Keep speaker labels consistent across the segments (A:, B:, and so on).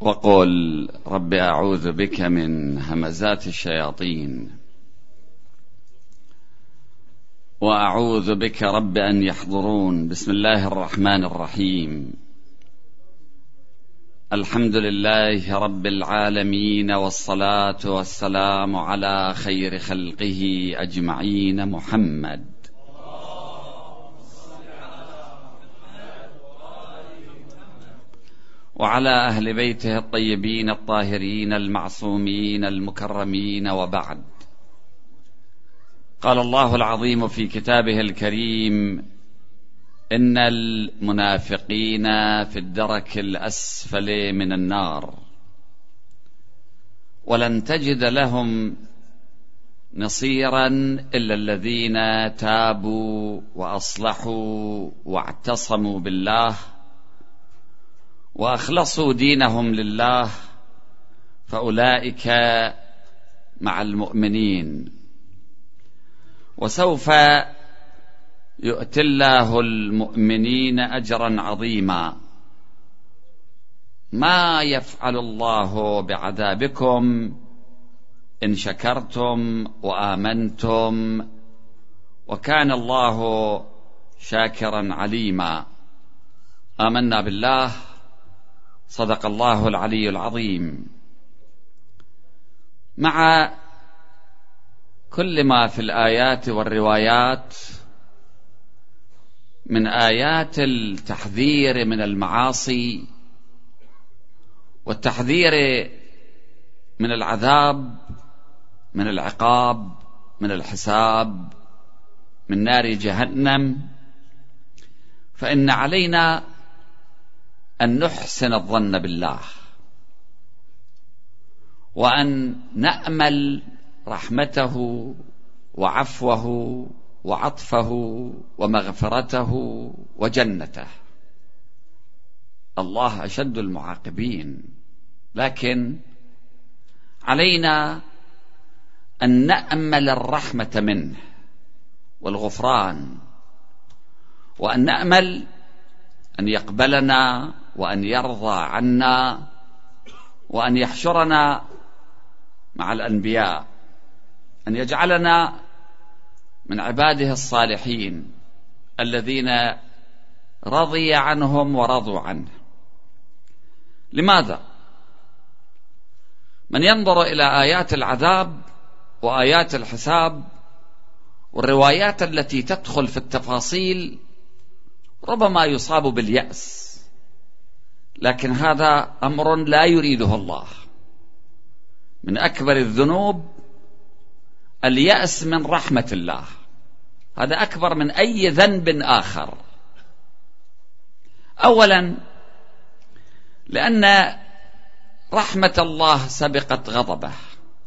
A: وقل رب أعوذ بك من همزات الشياطين. وأعوذ بك رب أن يحضرون. بسم الله الرحمن الرحيم. الحمد لله رب العالمين والصلاة والسلام على خير خلقه أجمعين. محمد وعلى أهل بيته الطيبين الطاهرين المعصومين المكرمين وبعد. قال الله العظيم في كتابه الكريم إن المنافقين في الدرك الأسفل من النار. ولن تجد لهم نصيرا إلا الذين تابوا وأصلحوا واعتصموا بالله وأخلصوا دينهم لله فأولئك مع المؤمنين. وسوف يؤتي الله المؤمنين أجرا عظيما. ما يفعل الله بعذابكم إن شكرتم وآمنتم وكان الله شاكرا عليما. آمنا بالله صدق الله العلي العظيم. مع كل ما في الآيات والروايات من آيات التحذير من المعاصي والتحذير من العذاب من العقاب من الحساب من نار جهنم فإن علينا أن نحسن الظن بالله وأن نأمل رحمته وعفوه وعطفه ومغفرته وجنته. الله أشد المعاقبين. لكن علينا أن نأمل الرحمة منه والغفران وأن نأمل أن يقبلنا وأن يرضى عنا وأن يحشرنا مع الأنبياء أن يجعلنا من عباده الصالحين الذين رضي عنهم ورضوا عنه. لماذا؟ من ينظر إلى آيات العذاب وآيات الحساب والروايات التي تدخل في التفاصيل ربما يصاب باليأس. لكن هذا أمر لا يريده الله. من أكبر الذنوب اليأس من رحمة الله. هذا أكبر من أي ذنب آخر. اولا لأن رحمة الله سبقت غضبه.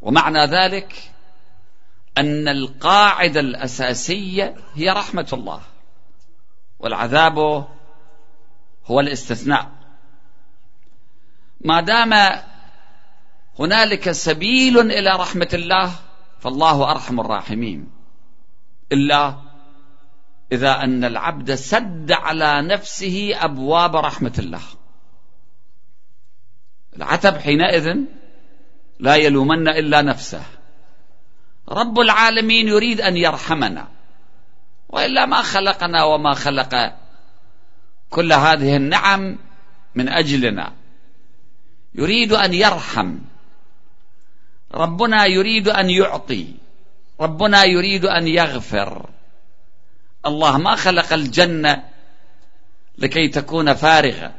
A: ومعنى ذلك أن القاعدة الأساسية هي رحمة الله. والعذاب هو الاستثناء. ما دام هنالك سبيل إلى رحمة الله فالله أرحم الراحمين. إلا إذا أن العبد سد على نفسه أبواب رحمة الله. العتب حينئذ لا يلومن إلا نفسه. رب العالمين يريد أن يرحمنا. وإلا ما خلقنا وما خلق كل هذه النعم من أجلنا. يريد أن يرحم. ربنا يريد أن يعطي. ربنا يريد أن يغفر. الله ما خلق الجنة لكي تكون فارغة.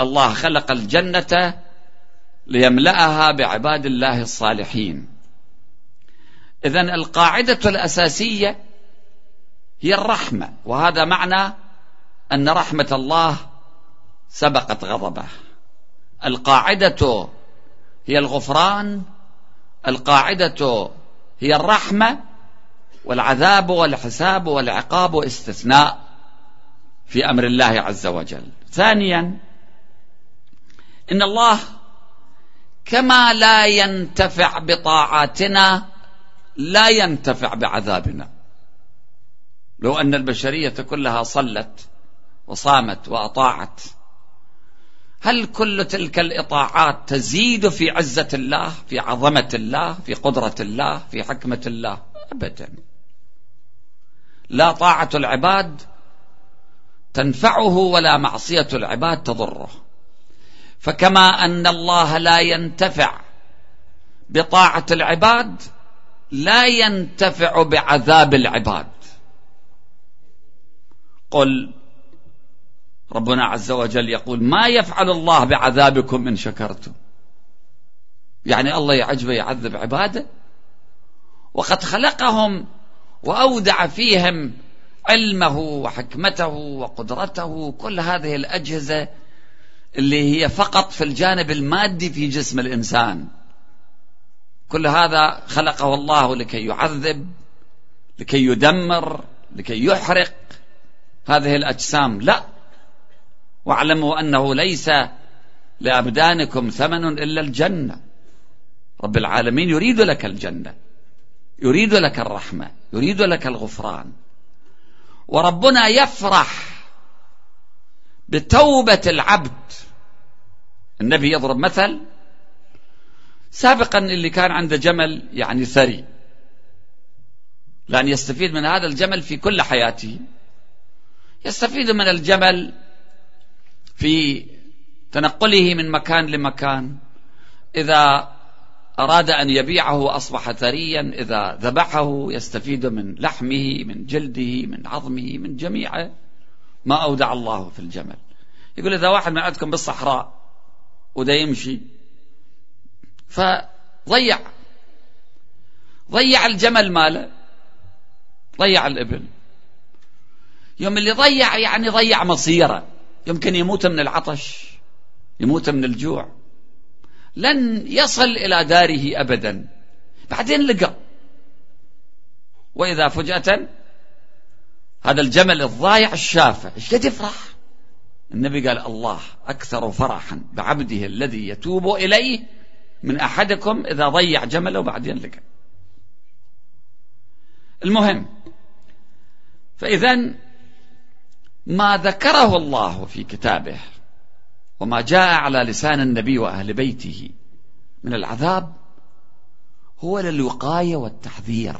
A: الله خلق الجنة ليملأها بعباد الله الصالحين. اذا القاعدة الأساسية هي الرحمة وهذا معنى أن رحمة الله سبقت غضبه. القاعدة هي الغفران القاعدة هي الرحمة والعذاب والحساب والعقاب استثناء في أمر الله عز وجل. ثانيا إن الله كما لا ينتفع بطاعاتنا لا ينتفع بعذابنا. لو أن البشرية كلها صلت وصامت وأطاعت هل كل تلك الإطاعات تزيد في عزة الله في عظمة الله في قدرة الله في حكمة الله؟ أبدا. لا طاعة العباد تنفعه ولا معصية العباد تضره. فكما أن الله لا ينتفع بطاعة العباد لا ينتفع بعذاب العباد. قل ربنا عز وجل يقول ما يفعل الله بعذابكم إن شكرتم. يعني الله يعجبه يعذب عباده. وقد خلقهم وأودع فيهم علمه وحكمته وقدرته. كل هذه الأجهزة اللي هي فقط في الجانب المادي في جسم الإنسان. كل هذا خلقه الله لكي يعذب لكي يدمر لكي يحرق هذه الأجسام. لا واعلموا أنه ليس لأبدانكم ثمن إلا الجنة. رب العالمين يريد لك الجنة يريد لك الرحمة يريد لك الغفران. وربنا يفرح بتوبة العبد. النبي يضرب مثل سابقا اللي كان عنده جمل يعني ثري لأن يستفيد من هذا الجمل في كل حياته. يستفيد من الجمل في تنقله من مكان لمكان. إذا أراد أن يبيعه أصبح ثريا إذا ذبحه يستفيد من لحمه من جلده من عظمه من جميع ما أودع الله في الجمل. يقول إذا واحد من عندكم بالصحراء وده يمشي فضيع ضيع الجمل ماله ضيع الإبل. يوم اللي ضيع يعني ضيع مصيره. يمكن يموت من العطش يموت من الجوع. لن يصل إلى داره أبدا. بعدين لقى. وإذا فجأة هذا الجمل الضايع الشافع إيش قد يفرح؟ النبي قال الله أكثر فرحا بعبده الذي يتوب إليه من أحدكم إذا ضيع جمله وبعدين لقى. المهم فإذا ما ذكره الله في كتابه وما جاء على لسان النبي وأهل بيته من العذاب هو للوقاية والتحذير.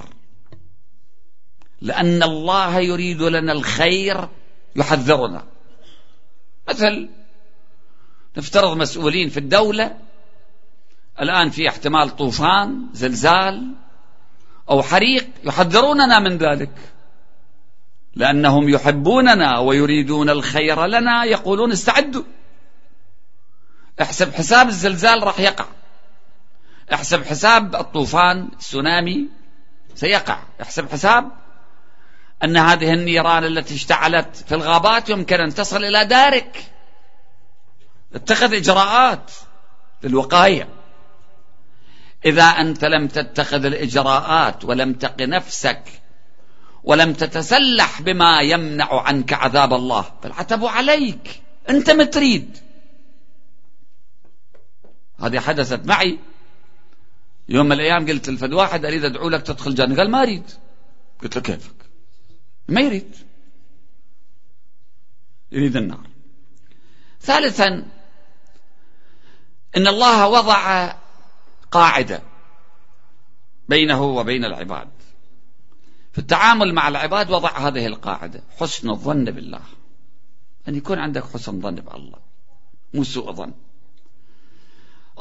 A: لأن الله يريد لنا الخير يحذرنا. مثل نفترض مسؤولين في الدولة الآن في احتمال طوفان زلزال أو حريق يحذروننا من ذلك. لأنهم يحبوننا ويريدون الخير لنا يقولون استعدوا. احسب حساب الزلزال راح يقع. احسب حساب الطوفان السونامي سيقع. احسب حساب أن هذه النيران التي اشتعلت في الغابات يمكن أن تصل إلى دارك. اتخذ إجراءات للوقاية. إذا أنت لم تتخذ الإجراءات ولم تق نفسك ولم تتسلح بما يمنع عنك عذاب الله. فالعتب عليك. أنت ما تريد هذه حدثت معي. يوم من الأيام قلت لفد واحد أريد أدعو لك تدخل جنة قال ما أريد. قلت له كيفك؟ ما يريد. يريد النار. ثالثا إن الله وضع قاعدة بينه وبين العباد. في التعامل مع العباد وضع هذه القاعدة. حسن الظن بالله. أن يكون عندك حسن ظن بالله. مو سوء ظن.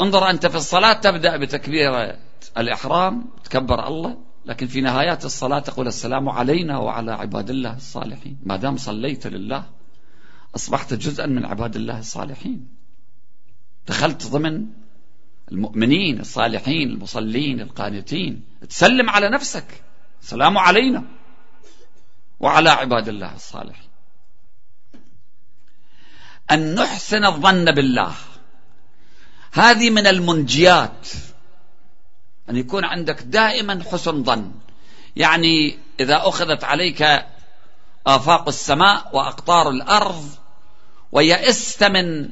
A: انظر أنت في الصلاة تبدأ بتكبير الإحرام تكبر الله لكن في نهايات الصلاة تقول السلام علينا وعلى عباد الله الصالحين. ما دام صليت لله أصبحت جزءا من عباد الله الصالحين. دخلت ضمن المؤمنين الصالحين المصلين القانتين. تسلم على نفسك. السلام علينا وعلى عباد الله الصالحين أن نحسن الظن بالله. هذه من المنجيات. أن يكون عندك دائما حسن ظن. يعني إذا أخذت عليك آفاق السماء وأقطار الأرض ويئست من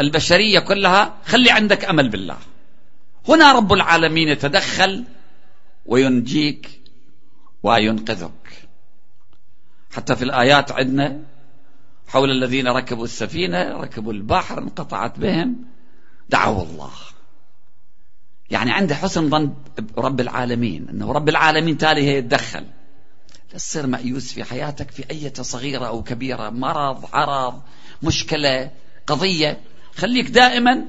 A: البشرية كلها خلي عندك أمل بالله. هنا رب العالمين يتدخل وينجيك وينقذك. حتى في الآيات عندنا حول الذين ركبوا السفينة ركبوا البحر انقطعت بهم دعوا الله. يعني عنده حسن ظن برب العالمين إنه رب العالمين تالي يتدخل. تصير مأيوس في حياتك في أي صغيرة أو كبيرة مرض عرض مشكلة قضية. خليك دائما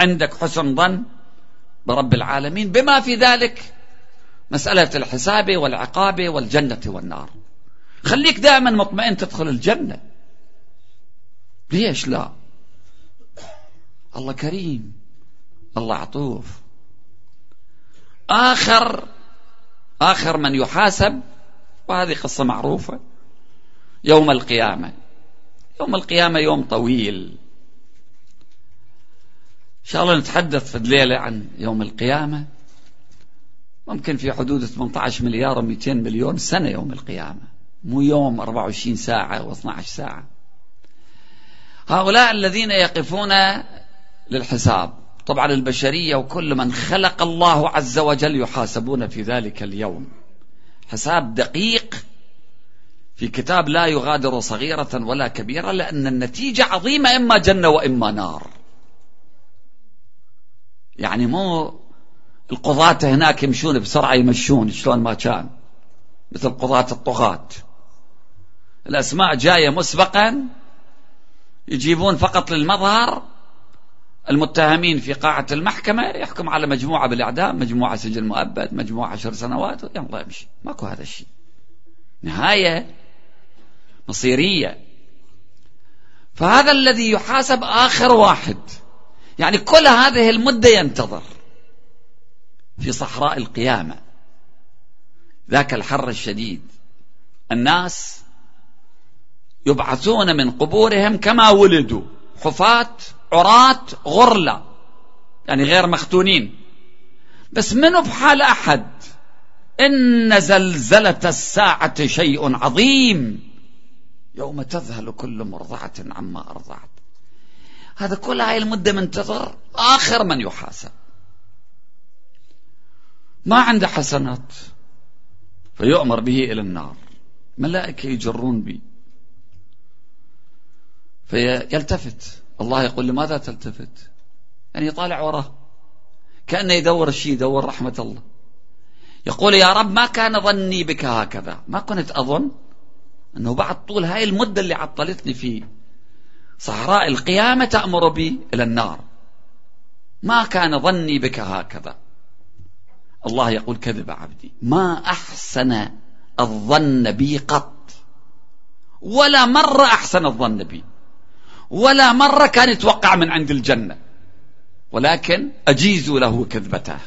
A: عندك حسن ظن برب العالمين. بما في ذلك مسألة الحساب والعقاب والجنة والنار. خليك دائما مطمئن تدخل الجنة. ليش لا؟ الله كريم. الله عطوف. آخر آخر من يحاسب وهذه قصة معروفة. يوم القيامة. يوم القيامة يوم طويل. إن شاء الله نتحدث في الليلة عن يوم القيامة. ممكن في حدود 18 مليار و200 مليون سنة يوم القيامة. مو يوم 24 ساعة و12 ساعة. هؤلاء الذين يقفون للحساب. طبعا البشرية وكل من خلق الله عز وجل يحاسبون في ذلك اليوم. حساب دقيق في كتاب لا يغادر صغيرة ولا كبيرة لأن النتيجة عظيمة إما جنة وإما نار. يعني مو القضاة هناك يمشون بسرعة يمشون شلون ما كان مثل قضاة الطغاة. الأسماء جاية مسبقا يجيبون فقط للمظهر المتهمين في قاعة المحكمة يحكم على مجموعة بالإعدام مجموعة سجن مؤبد مجموعة عشر سنوات يلا يمشي ماكو هذا الشيء. نهاية مصيرية. فهذا الذي يحاسب آخر واحد. يعني كل هذه المدة ينتظر. في صحراء القيامة. ذاك الحر الشديد. الناس يبعثون من قبورهم كما ولدوا. حفاة عراة غرلة. يعني غير مختونين. بس منو بحال أحد؟ إن زلزلة الساعة شيء عظيم. يوم تذهل كل مرضعة عما أرضعت. هذا كل هاي المدة منتظر آخر من يحاسب. ما عنده حسنات فيؤمر به إلى النار. ملائكة يجرون به. فيلتفت. الله يقول لماذا تلتفت؟ يعني يطالع وراه. كأنه يدور الشيء يدور رحمة الله. يقول يا رب ما كان ظني بك هكذا. ما كنت أظن أنه بعد طول هاي المدة اللي عطلتني في صحراء القيامة تأمر بي إلى النار. ما كان ظني بك هكذا. الله يقول كذب عبدي. ما أحسن الظن بي قط. ولا مرة أحسن الظن بي. ولا مرة كان يتوقع من عند الجنة. ولكن أجيز له كذبته.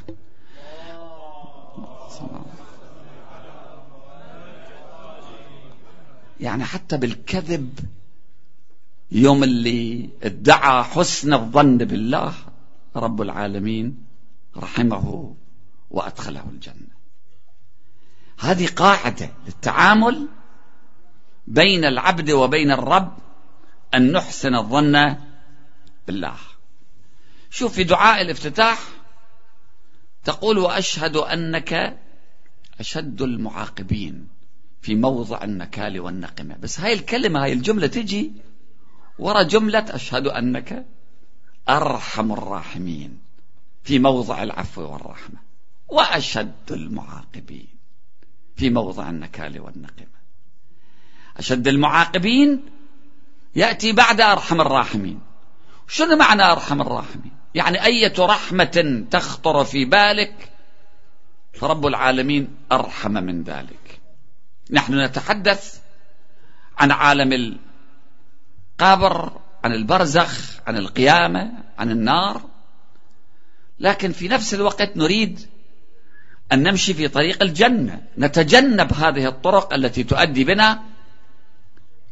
A: يعني حتى بالكذب يوم اللي ادعى حسن الظن بالله رب العالمين رحمه وأدخله الجنة. هذه قاعدة للتعامل بين العبد وبين الرب أن نحسن الظن بالله. شوف في دعاء الافتتاح تقول وأشهد أنك أشد المعاقبين في موضع النكال والنقمة. بس هاي الكلمة هاي الجملة تجي ورا جملة أشهد أنك أرحم الراحمين في موضع العفو والرحمة. وأشد المعاقبين في موضع النكال والنقمة. أشد المعاقبين يأتي بعد أرحم الراحمين. شنو معنى أرحم الراحمين؟ يعني أية رحمة تخطر في بالك؟ فرب العالمين أرحم من ذلك. نحن نتحدث عن عالم القبر عن البرزخ عن القيامة عن النار. لكن في نفس الوقت نريد أن نمشي في طريق الجنة نتجنب هذه الطرق التي تؤدي بنا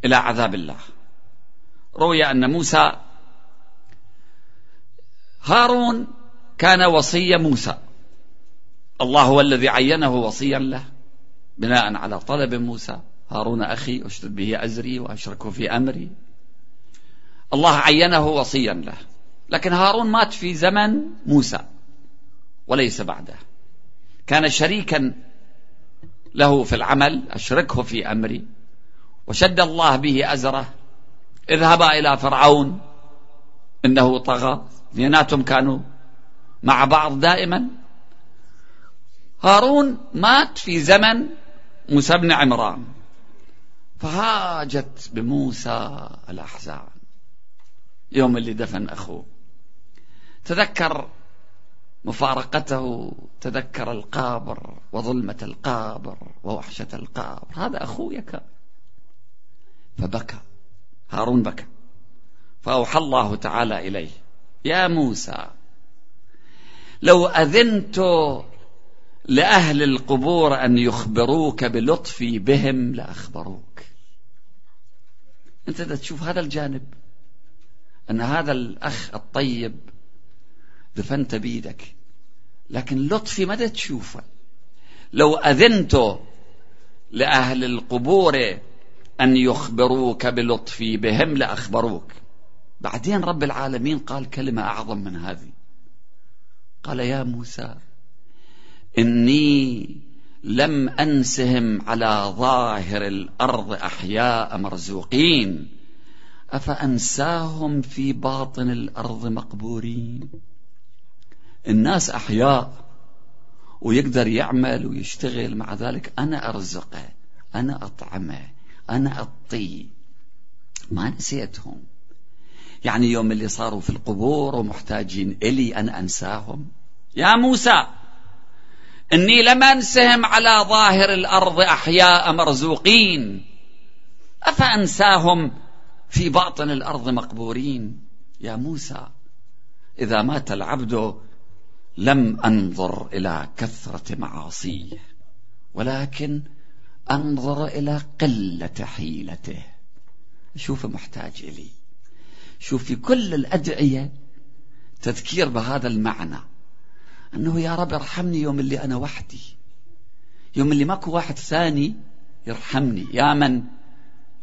A: إلى عذاب الله. روي أن موسى هارون كان وصي موسى. الله هو الذي عينه وصيا له بناء على طلب موسى. هارون أخي أشتد به أزري وأشركه في أمري. الله عينه وصيا له. لكن هارون مات في زمن موسى وليس بعده. كان شريكا له في العمل أشركه في أمري وشد الله به أزره اذهبا إلى فرعون إنه طغى اثنيناتهم كانوا مع بعض دائما. هارون مات في زمن موسى بن عمران فهاجت بموسى الأحزان. يوم اللي دفن أخوه. تذكر مفارقته تذكر القابر وظلمة القابر ووحشة القابر. هذا أخويا كان فبكى. هارون بكى. فأوحى الله تعالى إليه. يا موسى لو أذنت لأهل القبور أن يخبروك بلطفي بهم لأخبروك. أنت تشوف هذا الجانب أن هذا الأخ الطيب دفنت بيدك. لكن لطفي متى تشوفه. لو أذنت لأهل القبور أن يخبروك بلطفي بهم لأخبروك. بعدين رب العالمين قال كلمة أعظم من هذه. قال يا موسى إني لم أنسهم على ظاهر الأرض أحياء مرزوقين. أفأنساهم في باطن الأرض مقبورين؟ الناس أحياء ويقدر يعمل ويشتغل. مع ذلك أنا أرزقه أنا أطعمه أنا أعطيه. ما نسيتهم. يعني يوم اللي صاروا في القبور ومحتاجين إلي أنا أنساهم. يا موسى إني لم أنسهم على ظاهر الأرض أحياء مرزوقين. أفأنساهم في باطن الأرض مقبورين؟ يا موسى إذا مات العبد لم أنظر إلى كثرة معاصيه ولكن أنظر إلى قلة حيلته. شوف محتاج إلي. شوف في كل الأدعية تذكير بهذا المعنى. أنه يا رب ارحمني يوم اللي أنا وحدي. يوم اللي ماكو واحد ثاني يرحمني. يا من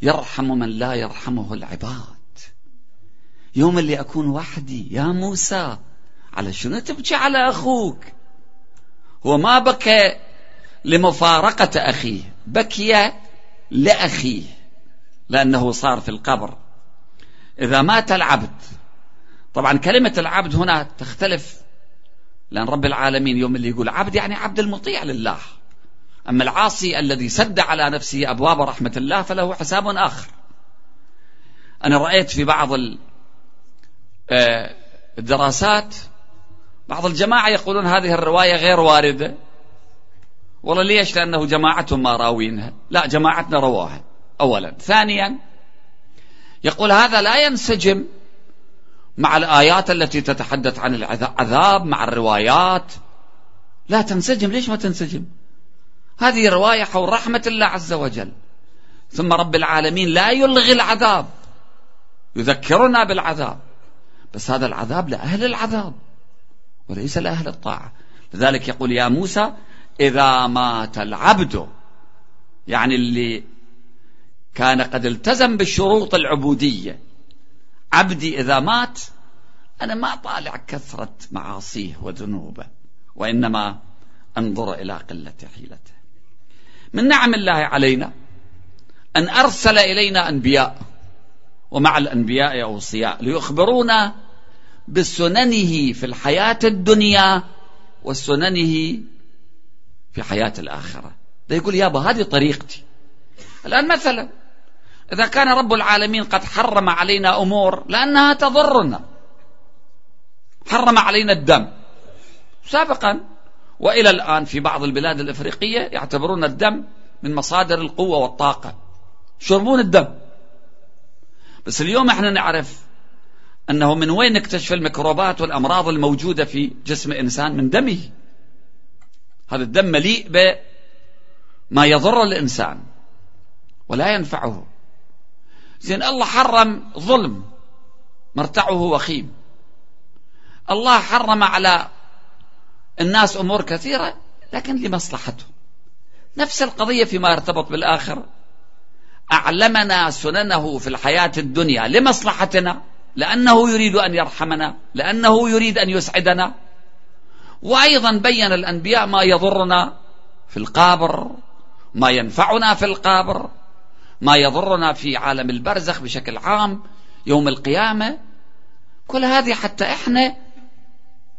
A: يرحم من لا يرحمه العباد. يوم اللي أكون وحدي. يا موسى على شنو تبكي على أخوك؟ هو ما بكى لمفارقة أخيه بكي لأخيه لأنه صار في القبر. إذا مات العبد طبعا كلمة العبد هنا تختلف لأن رب العالمين يوم اللي يقول عبد يعني عبد المطيع لله. أما العاصي الذي سد على نفسه أبواب رحمة الله فله حساب آخر. أنا رأيت في بعض آه، الدراسات بعض الجماعة يقولون هذه الرواية غير واردة. والله ليش؟ لأنه جماعتهم ما راوينها. لا جماعتنا رواها. أولا. ثانيا يقول هذا لا ينسجم مع الآيات التي تتحدث عن العذاب مع الروايات. لا تنسجم. ليش ما تنسجم؟ هذه رواية حول رحمة الله عز وجل. ثم رب العالمين لا يلغي العذاب. يذكرنا بالعذاب. بس هذا العذاب لأهل العذاب. وليس لأهل الطاعة. لذلك يقول يا موسى إذا مات العبد يعني اللي كان قد التزم بالشروط العبودية عبدي إذا مات أنا ما طالع كثرة معاصيه وذنوبه وإنما أنظر إلى قلة حيلته. من نعم الله علينا أن أرسل إلينا أنبياء ومع الأنبياء أوصياء ليخبرونا بسننه في الحياة الدنيا وسننه في حياة الآخرة. ده يقول يابا هذه طريقتي. الآن مثلا إذا كان رب العالمين قد حرم علينا أمور لأنها تضرنا. حرم علينا الدم. سابقا وإلى الآن في بعض البلاد الإفريقية يعتبرون الدم من مصادر القوة والطاقة. يشربون الدم. بس اليوم إحنا نعرف أنه من وين نكتشف الميكروبات والأمراض الموجودة في جسم إنسان؟ من دمه. هذا الدم مليء بما يضر الإنسان ولا ينفعه. زين الله حرم ظلم مرتعه وخيم. الله حرم على الناس أمور كثيرة لكن لمصلحته. نفس القضية فيما يرتبط بالآخر. أعلمنا سننه في الحياة الدنيا لمصلحتنا. لأنه يريد أن يرحمنا لأنه يريد أن يسعدنا. وأيضا بين الأنبياء ما يضرنا في القابر ما ينفعنا في القابر ما يضرنا في عالم البرزخ بشكل عام يوم القيامة. كل هذه حتى إحنا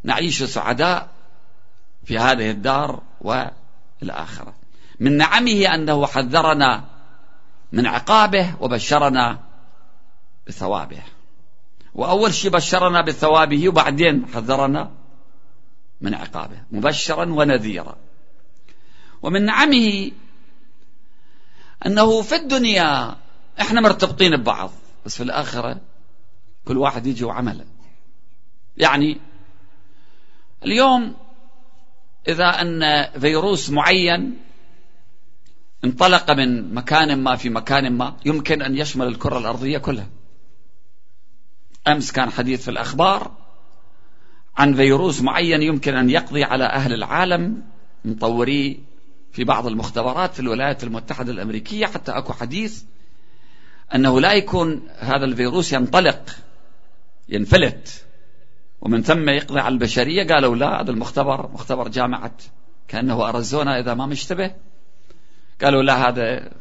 A: نعيش سعداء في هذه الدار والآخرة. من نعمه أنه حذرنا من عقابه وبشرنا بثوابه. وأول شيء بشرنا بثوابه وبعدين حذرنا من عقابه مبشرا ونذيرا. ومن نعمه أنه في الدنيا إحنا مرتبطين ببعض بس في الآخرة كل واحد يجي وعمله. يعني اليوم إذا أن فيروس معين انطلق من مكان ما في مكان ما يمكن أن يشمل الكرة الأرضية كلها. أمس كان حديث في الأخبار عن فيروس معين يمكن أن يقضي على أهل العالم مطوري في بعض المختبرات في الولايات المتحدة الأمريكية حتى أكو حديث أنه لا يكون هذا الفيروس ينطلق ينفلت ومن ثم يقضي على البشرية. قالوا لا هذا المختبر مختبر جامعة كأنه أرزونا إذا ما مشتبه. قالوا لا هذا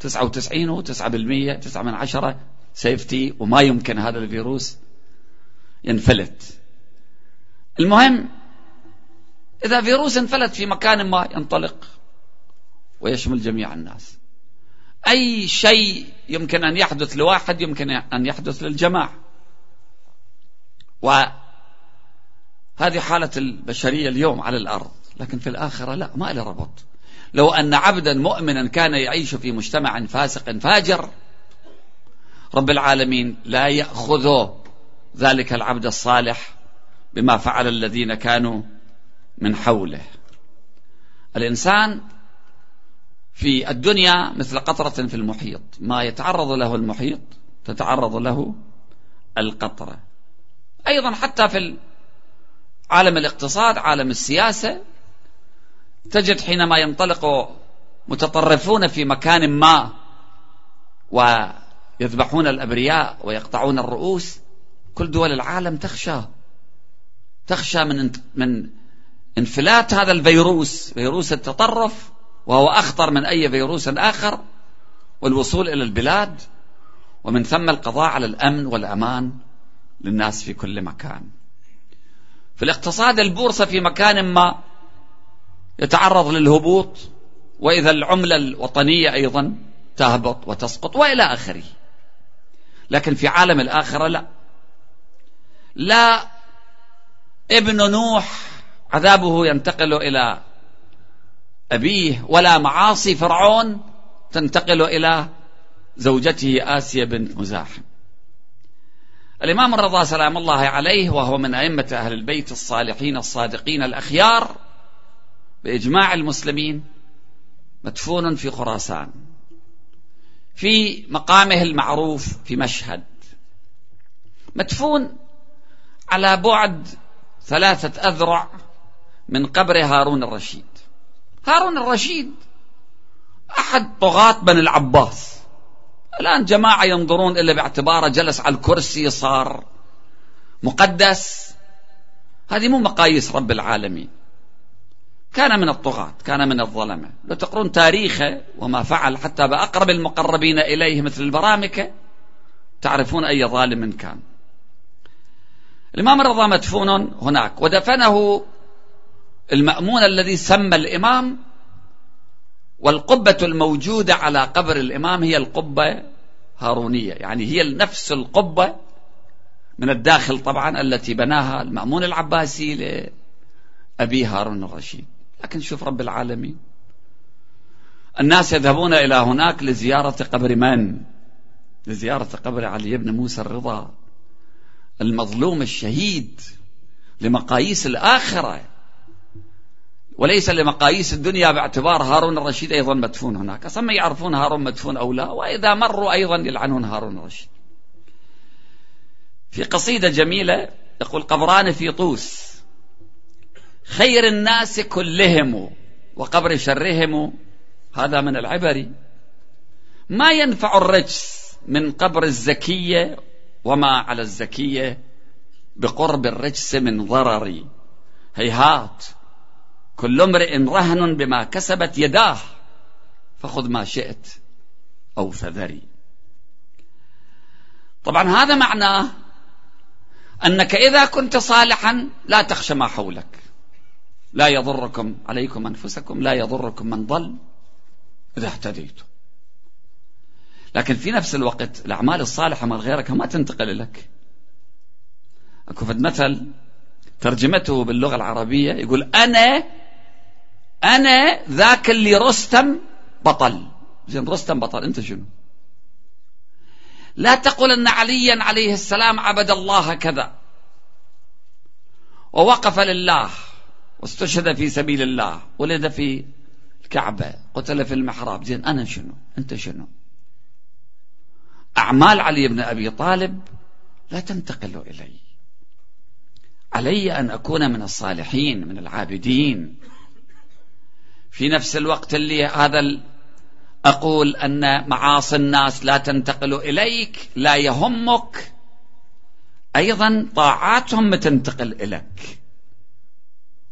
A: 99 و 9% 9 من عشرة. سيفتي وما يمكن هذا الفيروس ينفلت. المهم إذا فيروس انفلت في مكان ما ينطلق ويشمل جميع الناس. أي شيء يمكن أن يحدث لواحد يمكن أن يحدث للجماعة. وهذه حالة البشرية اليوم على الأرض لكن في الآخرة لا ما له ربط. لو أن عبدا مؤمنا كان يعيش في مجتمع فاسق فاجر رب العالمين لا يأخذ ذلك العبد الصالح بما فعل الذين كانوا من حوله. الإنسان في الدنيا مثل قطرة في المحيط. ما يتعرض له المحيط تتعرض له القطرة. أيضا حتى في عالم الاقتصاد عالم السياسة تجد حينما ينطلق متطرفون في مكان ما ويذبحون الأبرياء ويقطعون الرؤوس. كل دول العالم تخشى تخشى من من انفلات هذا الفيروس فيروس التطرف وهو أخطر من أي فيروس آخر والوصول إلى البلاد. ومن ثم القضاء على الأمن والأمان للناس في كل مكان. في الاقتصاد البورصة في مكان ما يتعرض للهبوط وإذا العملة الوطنية أيضا تهبط وتسقط وإلى آخره. لكن في عالم الآخرة لا. لا ابن نوح عذابه ينتقل إلى أبيه ولا معاصي فرعون تنتقل إلى زوجته آسيا بنت مزاحم الإمام الرضا سلام الله عليه وهو من أئمة أهل البيت الصالحين الصادقين الأخيار بإجماع المسلمين مدفون في خراسان. في مقامه المعروف في مشهد. مدفون على بعد ثلاثة أذرع من قبر هارون الرشيد. هارون الرشيد أحد طغاة بني العباس. الآن جماعة ينظرون إلا باعتباره جلس على الكرسي صار مقدس. هذه مو مقاييس رب العالمين. كان من الطغاة كان من الظلمة. لو تقرون تاريخه وما فعل حتى بأقرب المقربين إليه مثل البرامكة تعرفون أي ظالم كان. الإمام الرضا مدفون هناك ودفنه المأمون الذي سمى الإمام والقبة الموجودة على قبر الإمام هي القبة هارونية يعني هي نفس القبة من الداخل طبعا التي بناها المأمون العباسي لأبي هارون الرشيد. لكن شوف رب العالمين. الناس يذهبون إلى هناك لزيارة قبر من؟ لزيارة قبر علي بن موسى الرضا المظلوم الشهيد لمقاييس الآخرة. وليس لمقاييس الدنيا باعتبار هارون الرشيد أيضا مدفون هناك. أصلا يعرفون هارون مدفون أو لا؟ وإذا مروا أيضا يلعنون هارون الرشيد. في قصيدة جميلة يقول قبران في طوس. خير الناس كلهم وقبر شرهم. هذا من العبر ما ينفع الرجس من قبر الزكية وما على الزكية بقرب الرجس من ضرر. هيهات. كل امرئ رهن بما كسبت يداه فخذ ما شئت أو فذري. طبعا هذا معناه أنك إذا كنت صالحا لا تخشى ما حولك. لا يضركم عليكم أنفسكم لا يضركم من ضل إذا اهتديتم. لكن في نفس الوقت الأعمال الصالحة مال غيرك ما تنتقل لك أكو فد مثل ترجمته باللغة العربية يقول أنا أنا ذاك اللي رستم بطل. زين رستم بطل أنت شنو؟ لا تقل أن عليا عليه السلام عبد الله كذا. ووقف لله. واستشهد في سبيل الله ولد في الكعبة قتل في المحراب. زين أنا شنو؟ أنت شنو؟ أعمال علي بن أبي طالب لا تنتقل إلي. علي أن أكون من الصالحين من العابدين. في نفس الوقت اللي هذا أقول أن معاصي الناس لا تنتقل إليك لا يهمك. أيضا طاعاتهم تنتقل إليك.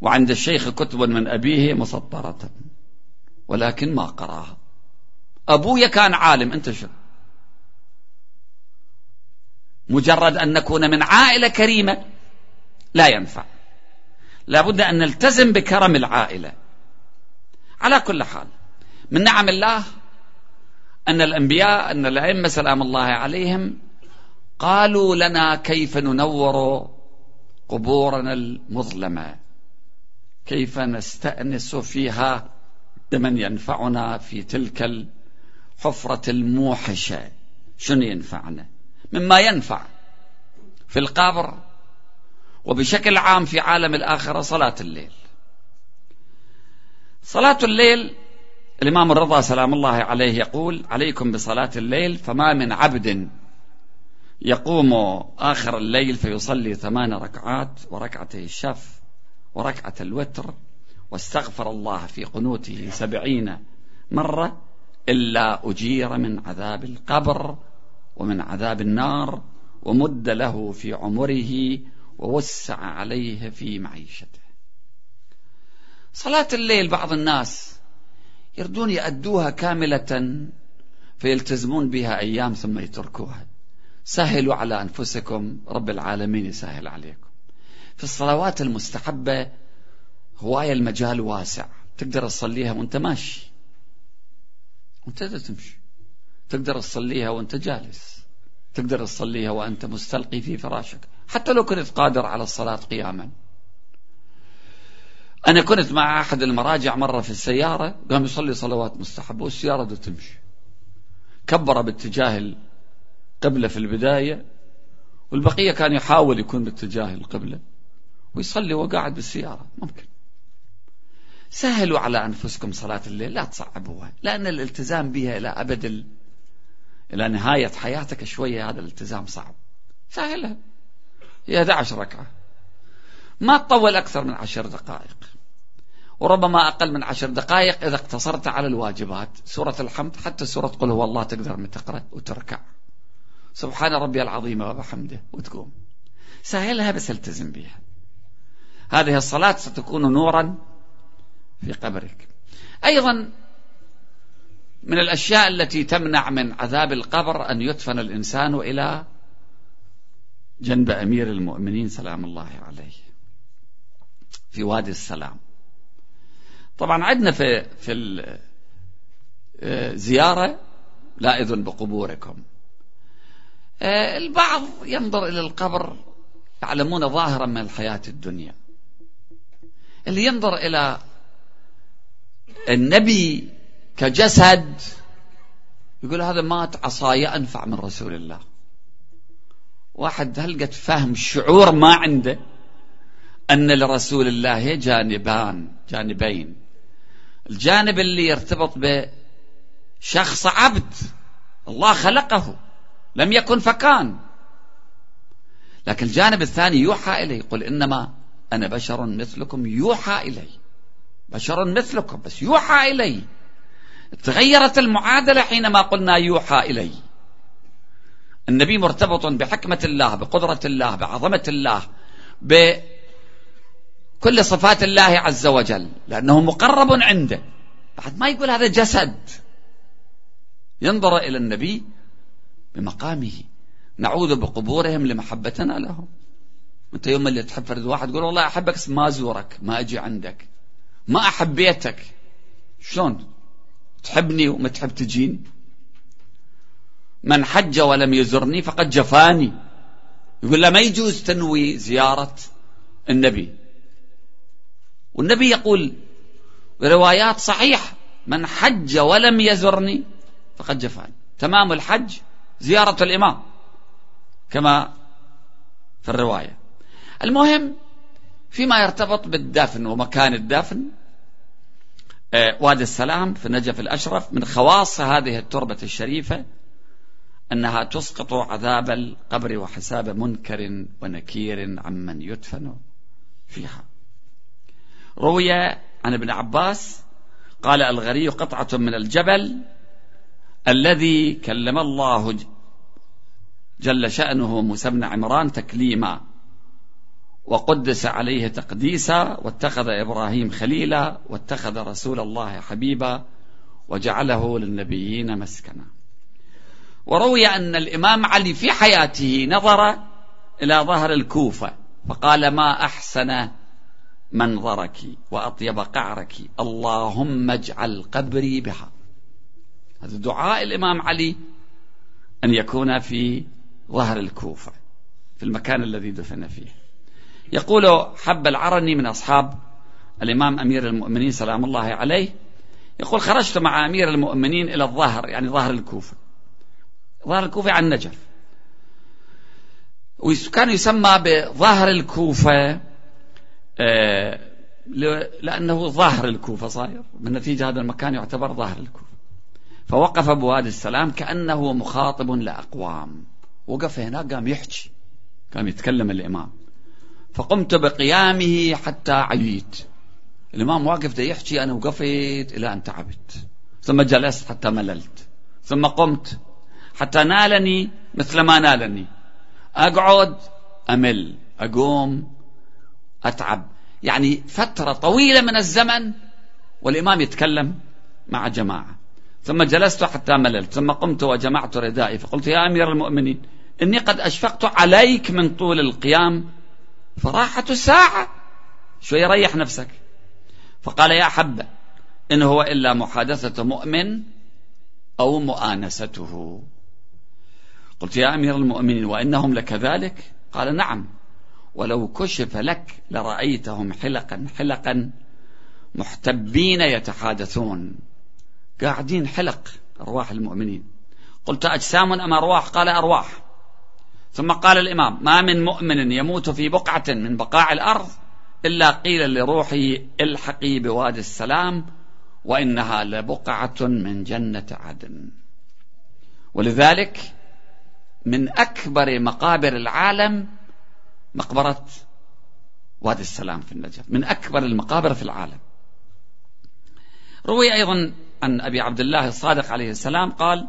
A: وعند الشيخ كتب من أبيه مسطرة ولكن ما قراها. أبويا كان عالم أنت شو؟ مجرد أن نكون من عائلة كريمة لا ينفع. لابد أن نلتزم بكرم العائلة. على كل حال من نعم الله أن الأنبياء أن الأئمة سلام الله عليهم قالوا لنا كيف ننور قبورنا المظلمة. كيف نستأنس فيها؟ بمن ينفعنا في تلك الحفرة الموحشة. شنو ينفعنا؟ مما ينفع في القبر وبشكل عام في عالم الآخرة صلاة الليل. صلاة الليل الإمام الرضا سلام الله عليه يقول عليكم بصلاة الليل فما من عبد يقوم آخر الليل فيصلي ثمان ركعات وركعتي الشف وركعة الوتر واستغفر الله في قنوته سبعين مرة إلا أجير من عذاب القبر ومن عذاب النار ومد له في عمره ووسع عليه في معيشته. صلاة الليل بعض الناس يردون يأدوها كاملة فيلتزمون بها أيام ثم يتركوها. سهلوا على أنفسكم رب العالمين يسهل عليكم. في الصلوات المستحبة هواية المجال واسع. تقدر تصليها وانت ماشي. وانت تمشي. تقدر تصليها وانت جالس. تقدر تصليها وانت مستلقي في فراشك. حتى لو كنت قادر على الصلاة قياما. أنا كنت مع أحد المراجع مرة في السيارة قام يصلي صلوات مستحبة والسيارة دو تمشي. كبر باتجاه القبلة في البداية والبقية كان يحاول يكون باتجاه القبلة. ويصلي وقاعد بالسيارة. ممكن. سهلوا على أنفسكم صلاة الليل لا تصعبوها لأن الالتزام بها إلى أبد ال... إلى نهاية حياتك شوية هذا الالتزام صعب. سهلها. هي 11 ركعة. ما تطول أكثر من عشر دقائق. وربما أقل من عشر دقائق إذا اقتصرت على الواجبات. سورة الحمد حتى سورة قل هو الله تقدر من تقرأ وتركع. سبحان ربي العظيم وبحمده وتقوم. سهلها بس التزم بها. هذه الصلاة ستكون نورا في قبرك. أيضا من الأشياء التي تمنع من عذاب القبر أن يدفن الإنسان إلى جنب أمير المؤمنين سلام الله عليه في وادي السلام. طبعا عندنا في في الزيارة لا إذن بقبوركم. آه، البعض ينظر إلى القبر يعلمون ظاهرا من الحياة الدنيا. اللي ينظر إلى النبي كجسد يقول هذا مات عصايا أنفع من رسول الله. واحد هلقة فهم شعور ما عنده؟ أن لرسول الله جانبان جانبين. الجانب اللي يرتبط بشخص عبد الله خلقه لم يكن فكان. لكن الجانب الثاني يوحى إليه قل إنما أنا بشر مثلكم يوحى إلي. بشر مثلكم بس يوحى إلي. تغيرت المعادلة حينما قلنا يوحى إلي. النبي مرتبط بحكمة الله بقدرة الله بعظمة الله بكل صفات الله عز وجل لأنه مقرب عنده. بعد ما يقول هذا جسد. ينظر إلى النبي بمقامه. نعوذ بقبورهم لمحبتنا لهم انت يوم اللي تحب فرد واحد تقول والله أحبك بس ما أزورك ما أجي عندك. ما احبيتك شلون؟ تحبني وما تحب تجيني من حج ولم يزرني فقد جفاني. يقول لا ما يجوز تنوي زيارة النبي. والنبي يقول بروايات صحيح من حج ولم يزرني فقد جفاني. تمام الحج زيارة الإمام. كما في الرواية. المهم فيما يرتبط بالدفن ومكان الدفن آه، وادي السلام في النجف الأشرف من خواص هذه التربة الشريفة أنها تسقط عذاب القبر وحساب منكر ونكير عمن يدفن فيها. روي عن ابن عباس قال الغري قطعة من الجبل الذي كلم الله جل شأنه موسى بن عمران تكليما. وقدس عليه تقديسا واتخذ إبراهيم خليلا واتخذ رسول الله حبيبا وجعله للنبيين مسكنا. وروي أن الإمام علي في حياته نظر إلى ظهر الكوفة فقال ما أحسن منظرك وأطيب قعرك؟ اللهم اجعل قبري بها. هذا دعاء الإمام علي أن يكون في ظهر الكوفة في المكان الذي دفن فيه. يقول حب العرني من أصحاب الإمام أمير المؤمنين سلام الله عليه. يقول خرجت مع أمير المؤمنين إلى الظهر يعني ظهر الكوفة. ظهر الكوفة عن النجف وكان يسمى بظهر الكوفة آه، لأنه ظهر الكوفة صاير. من نتيجة هذا المكان يعتبر ظهر الكوفة. فوقف بوادي السلام كأنه مخاطب لأقوام. وقف هناك قام يحكي قام يتكلم الإمام. فقمت بقيامه حتى عييت الإمام واقف ده يحكي أنا وقفت إلى أن تعبت. ثم جلست حتى مللت. ثم قمت حتى نالني مثل ما نالني. أقعد أمل أقوم أتعب. يعني فترة طويلة من الزمن والإمام يتكلم مع جماعة. ثم جلست حتى مللت. ثم قمت وجمعت ردائي. فقلت يا أمير المؤمنين إني قد أشفقت عليك من طول القيام فراحة ساعة شوي ريح نفسك. فقال يا حبة إن هو إلا محادثة مؤمن أو مؤانسته. قلت يا أمير المؤمنين وإنهم لكذلك؟ قال نعم. ولو كشف لك لرأيتهم حلقا حلقا محتبين يتحادثون. قاعدين حلق أرواح المؤمنين. قلت أجسام أم أرواح؟ قال أرواح. ثم قال الإمام ما من مؤمن يموت في بقعة من بقاع الأرض إلا قيل لروحه الحقي بوادي السلام وإنها لبقعة من جنة عدن. ولذلك من أكبر مقابر العالم مقبرة وادي السلام في النجف من أكبر المقابر في العالم. روي أيضا عن أبي عبد الله الصادق عليه السلام قال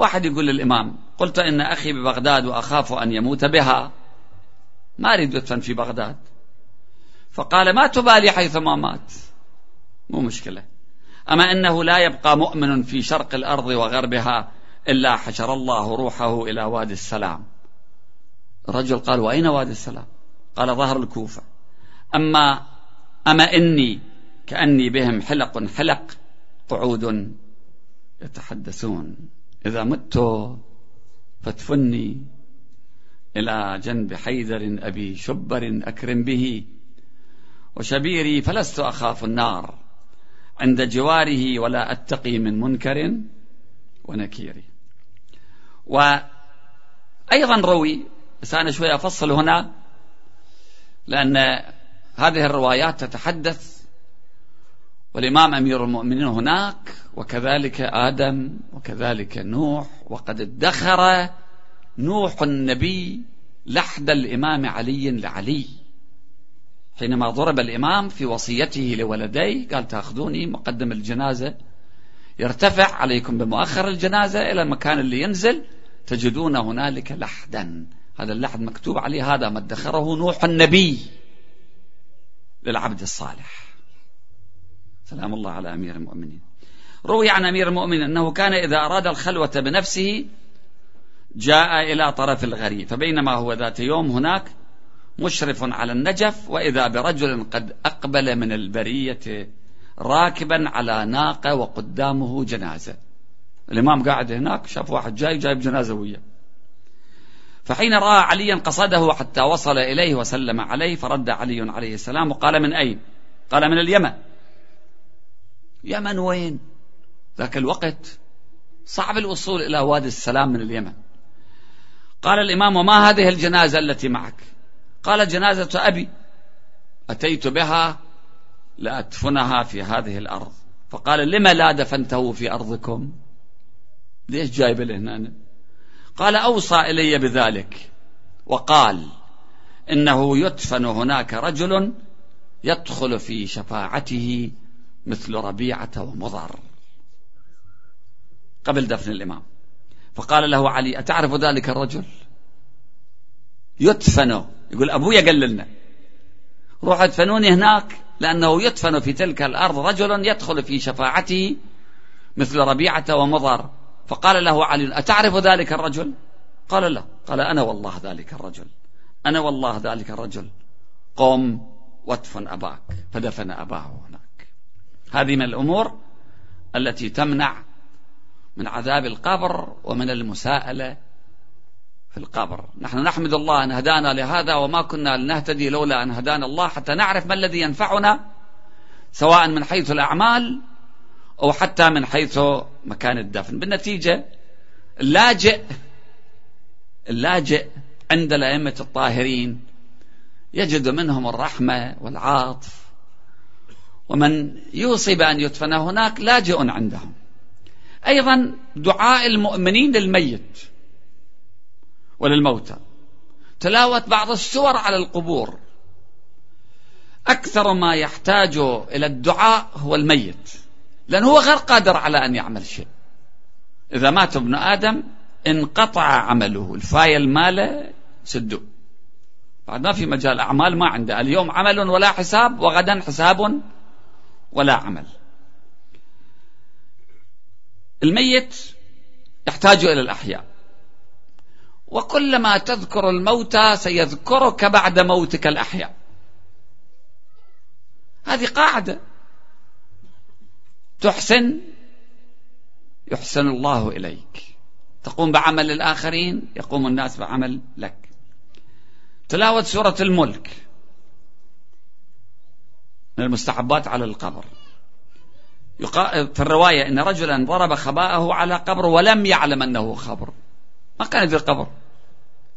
A: واحد يقول للإمام قلت إن أخي ببغداد وأخاف أن يموت بها. ما أريد أدفن في بغداد. فقال ما تبالي حيثما مات. مو مشكلة. أما إنه لا يبقى مؤمن في شرق الأرض وغربها إلا حشر الله روحه إلى وادي السلام. الرجل قال وأين وادي السلام؟ قال ظهر الكوفة. أما أما إني كأني بهم حلق حلق قعود يتحدثون. إذا مت فادفني إلى جنب حيدر أبي شبر أكرم به وشبيري فلست أخاف النار. عند جواره ولا أتقي من منكر ونكير. وأيضا روي بس أنا شوي أفصل هنا لأن هذه الروايات تتحدث والإمام أمير المؤمنين هناك وكذلك آدم وكذلك نوح وقد ادخر نوح النبي لحد الإمام علي لعلي. حينما ضرب الإمام في وصيته لولديه قال تأخذوني مقدم الجنازة. يرتفع عليكم بمؤخر الجنازة إلى المكان اللي ينزل تجدون هنالك لحدا. هذا اللحد مكتوب عليه هذا ما ادخره نوح النبي للعبد الصالح. سلام الله على أمير المؤمنين. روي عن أمير المؤمنين أنه كان إذا أراد الخلوة بنفسه جاء إلى طرف الغري فبينما هو ذات يوم هناك مشرف على النجف وإذا برجل قد أقبل من البرية راكبا على ناقة وقدامه جنازة. الإمام قاعد هناك شاف واحد جاي جايب جنازة وياه. فحين رأى عليا قصده حتى وصل إليه وسلم عليه فرد علي عليه السلام وقال من أين؟ قال من اليمن. يمن وين؟ ذاك الوقت صعب الوصول إلى وادي السلام من اليمن. قال الإمام وما هذه الجنازة التي معك؟ قال جنازة أبي. أتيت بها لأدفنها في هذه الأرض. فقال لما لا دفنته في أرضكم؟ ليش جايب له هنا قال أوصى إلي بذلك. وقال إنه يدفن هناك رجل يدخل في شفاعته مثل ربيعة ومضر. قبل دفن الإمام. فقال له علي أتعرف ذلك الرجل؟ يدفن يقول أبويا قال لنا. روح ادفنوني هناك لأنه يدفن في تلك الأرض رجل يدخل في شفاعته مثل ربيعة ومضر. فقال له علي أتعرف ذلك الرجل؟ قال لا. قال أنا والله ذلك الرجل. أنا والله ذلك الرجل. قم وادفن أباك. فدفن أباه هناك هذه من الأمور التي تمنع من عذاب القبر ومن المساءلة في القبر. نحن نحمد الله أن هدانا لهذا وما كنا لنهتدي لولا أن هدانا الله حتى نعرف ما الذي ينفعنا سواء من حيث الأعمال أو حتى من حيث مكان الدفن. بالنتيجة اللاجئ اللاجئ عند الأئمة الطاهرين يجد منهم الرحمة والعاطف ومن يوصي بأن يدفن هناك لاجئ عندهم. أيضا دعاء المؤمنين للميت وللموتى. تلاوة بعض السور على القبور. أكثر ما يحتاج إلى الدعاء هو الميت. لأنه هو غير قادر على أن يعمل شيء. إذا مات ابن آدم انقطع عمله. الفايل ماله سدوه بعد ما في مجال أعمال ما عنده. اليوم عمل ولا حساب وغدا حساب ولا عمل. الميت يحتاج إلى الأحياء. وكلما تذكر الموتى سيذكرك بعد موتك الأحياء. هذه قاعدة. تحسن يحسن الله إليك. تقوم بعمل الآخرين يقوم الناس بعمل لك. تلاوة سورة الملك. من المستحبات على القبر. في الرواية إن رجلا ضرب خباءه على قبر ولم يعلم أنه خبر. ما كان يدري قبر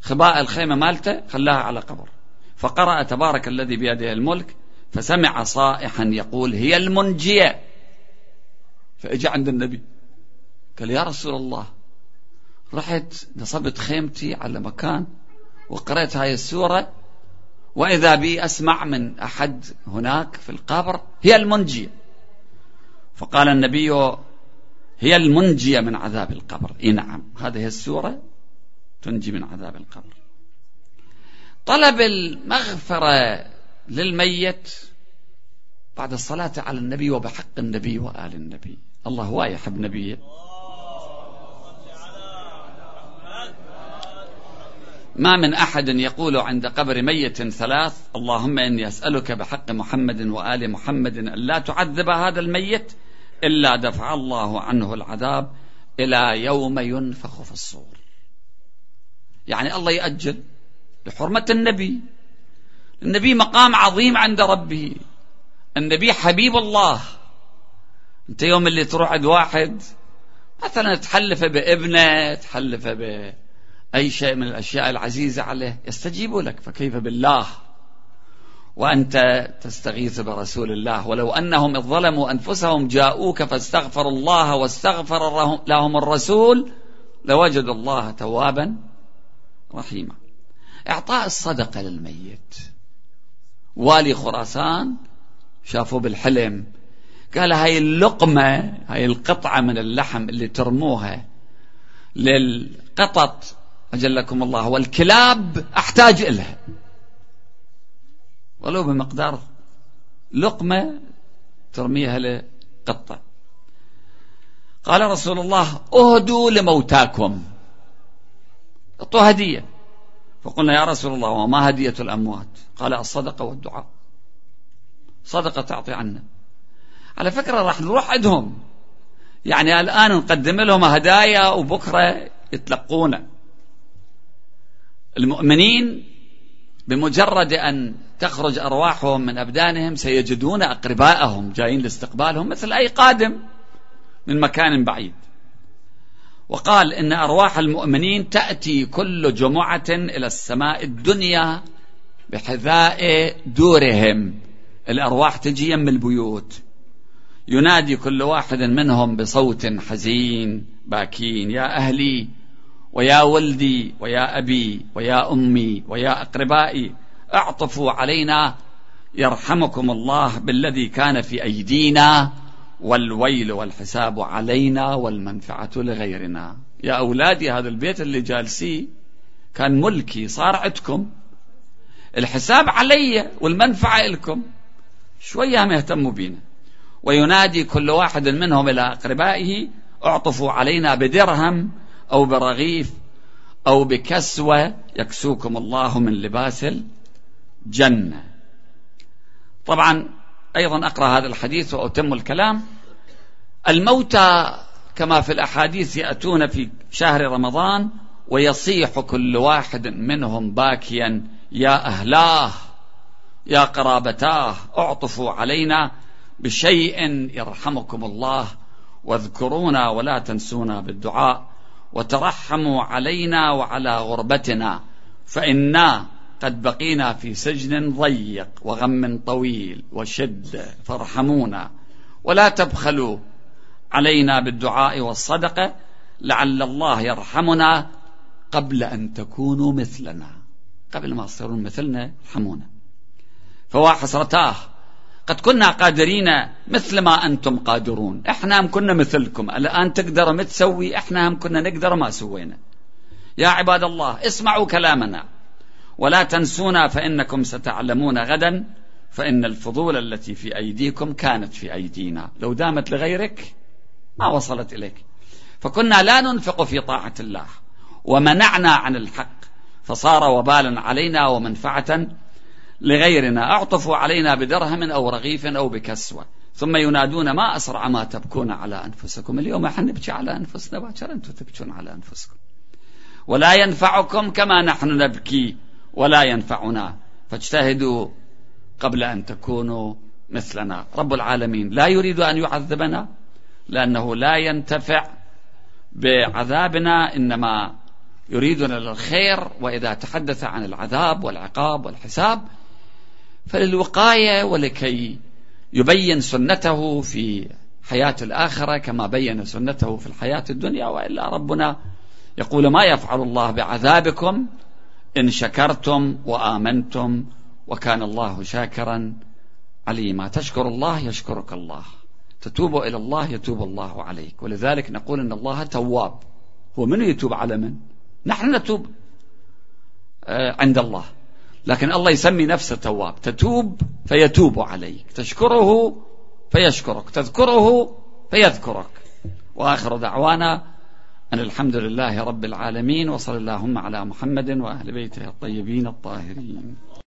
A: خباء الخيمة مالته خلاها على قبر. فقرأ تبارك الذي بيده الملك فسمع صائحا يقول هي المنجية. فاجى عند النبي. قال يا رسول الله رحت نصبت خيمتي على مكان وقرأت هاي السورة وإذا بي أسمع من أحد هناك في القبر هي المنجية. فقال النبي هي المنجية من عذاب القبر. إيه نعم هذه السورة تنجي من عذاب القبر. طلب المغفرة للميت بعد الصلاة على النبي وبحق النبي وآل النبي. الله هو يحب نبيه. ما من أحد يقول عند قبر ميت ثلاث اللهم إني أسألك بحق محمد وآل محمد أن لا تعذب هذا الميت إلا دفع الله عنه العذاب إلى يوم ينفخ في الصور. يعني الله يأجل لحرمة النبي. النبي مقام عظيم عند ربه. النبي حبيب الله. أنت يوم اللي تروح عند واحد مثلا تحلف بابنه تحلف بأي شيء من الأشياء العزيزة عليه يستجيب لك. فكيف بالله؟ وأنت تستغيث برسول الله. ولو أنهم إذ ظلموا أنفسهم جاءوك فاستغفروا الله واستغفر لهم الرسول لوجدوا الله توابا رحيما. إعطاء الصدقة للميت. والي خراسان شافوه بالحلم. قال هاي اللقمة هاي القطعة من اللحم اللي ترموها للقطط أجلكم الله والكلاب أحتاج إلها ولو بمقدار لقمة ترميها لقطة. قال رسول الله أهدوا لموتاكم. أعطوه هدية. فقلنا يا رسول الله وما هدية الأموات؟ قال الصدقة والدعاء. صدقة تعطي عنا. على فكرة راح نروح عندهم. يعني الآن نقدم لهم هدايا وبكرة يتلقونه المؤمنين بمجرد أن تخرج أرواحهم من أبدانهم سيجدون أقرباءهم جايين لاستقبالهم مثل أي قادم من مكان بعيد. وقال إن أرواح المؤمنين تأتي كل جمعة إلى السماء الدنيا بحذاء دورهم. الأرواح تجي يم البيوت. ينادي كل واحد منهم بصوت حزين باكين يا أهلي ويا ولدي ويا أبي ويا أمي ويا أقربائي أعطفوا علينا يرحمكم الله بالذي كان في أيدينا والويل والحساب علينا والمنفعة لغيرنا. يا أولادي هذا البيت اللي جالسيه كان ملكي صار عندكم. الحساب علي والمنفعة لكم. شوية هم يهتموا بينا. وينادي كل واحد منهم إلى أقربائه أعطفوا علينا بدرهم أو برغيف أو بكسوة يكسوكم الله من لباس الجنة. طبعا أيضا أقرأ هذا الحديث وأتم الكلام. الموتى كما في الأحاديث يأتون في شهر رمضان ويصيح كل واحد منهم باكيا يا أهلاه يا قرابتاه أعطفوا علينا بشيء يرحمكم الله واذكرونا ولا تنسونا بالدعاء. وترحموا علينا وعلى غربتنا فإنا قد بقينا في سجن ضيق وغم طويل وشد فارحمونا. ولا تبخلوا علينا بالدعاء والصدقة لعل الله يرحمنا قبل أن تكونوا مثلنا. قبل ما تصيرون مثلنا ارحمونا. فوا حسرتاه قد كنا قادرين مثل ما أنتم قادرون. إحنا هم كنا مثلكم. الآن تقدر ما تسوي إحنا هم كنا نقدر ما سوينا. يا عباد الله اسمعوا كلامنا. ولا تنسونا فإنكم ستعلمون غدا فإن الفضول التي في أيديكم كانت في أيدينا. لو دامت لغيرك ما وصلت إليك. فكنا لا ننفق في طاعة الله. ومنعنا عن الحق. فصار وبالا علينا ومنفعة لغيرنا اعطفوا علينا بدرهم أو رغيف أو بكسوة. ثم ينادون ما أسرع ما تبكون على أنفسكم؟ اليوم إحنا نبكي على أنفسنا باكر أنتم تبكون على أنفسكم. ولا ينفعكم كما نحن نبكي ولا ينفعنا. فاجتهدوا قبل أن تكونوا مثلنا. رب العالمين لا يريد أن يعذبنا لأنه لا ينتفع بعذابنا إنما يريدنا للخير وإذا تحدث عن العذاب والعقاب والحساب فللوقاية ولكي يبين سنته في حياة الآخرة كما بين سنته في الحياة الدنيا وإلا ربنا يقول ما يفعل الله بعذابكم إن شكرتم وآمنتم وكان الله شاكرا عليما. تشكر الله يشكرك الله. تتوب إلى الله يتوب الله عليك. ولذلك نقول إن الله تواب. هو من يتوب على من؟ نحن نتوب آه، عند الله. لكن الله يسمي نفسه تواب. تتوب فيتوب عليك. تشكره فيشكرك. تذكره فيذكرك. وآخر دعوانا أن الحمد لله رب العالمين وصلى اللهم على محمد وأهل بيته الطيبين الطاهرين.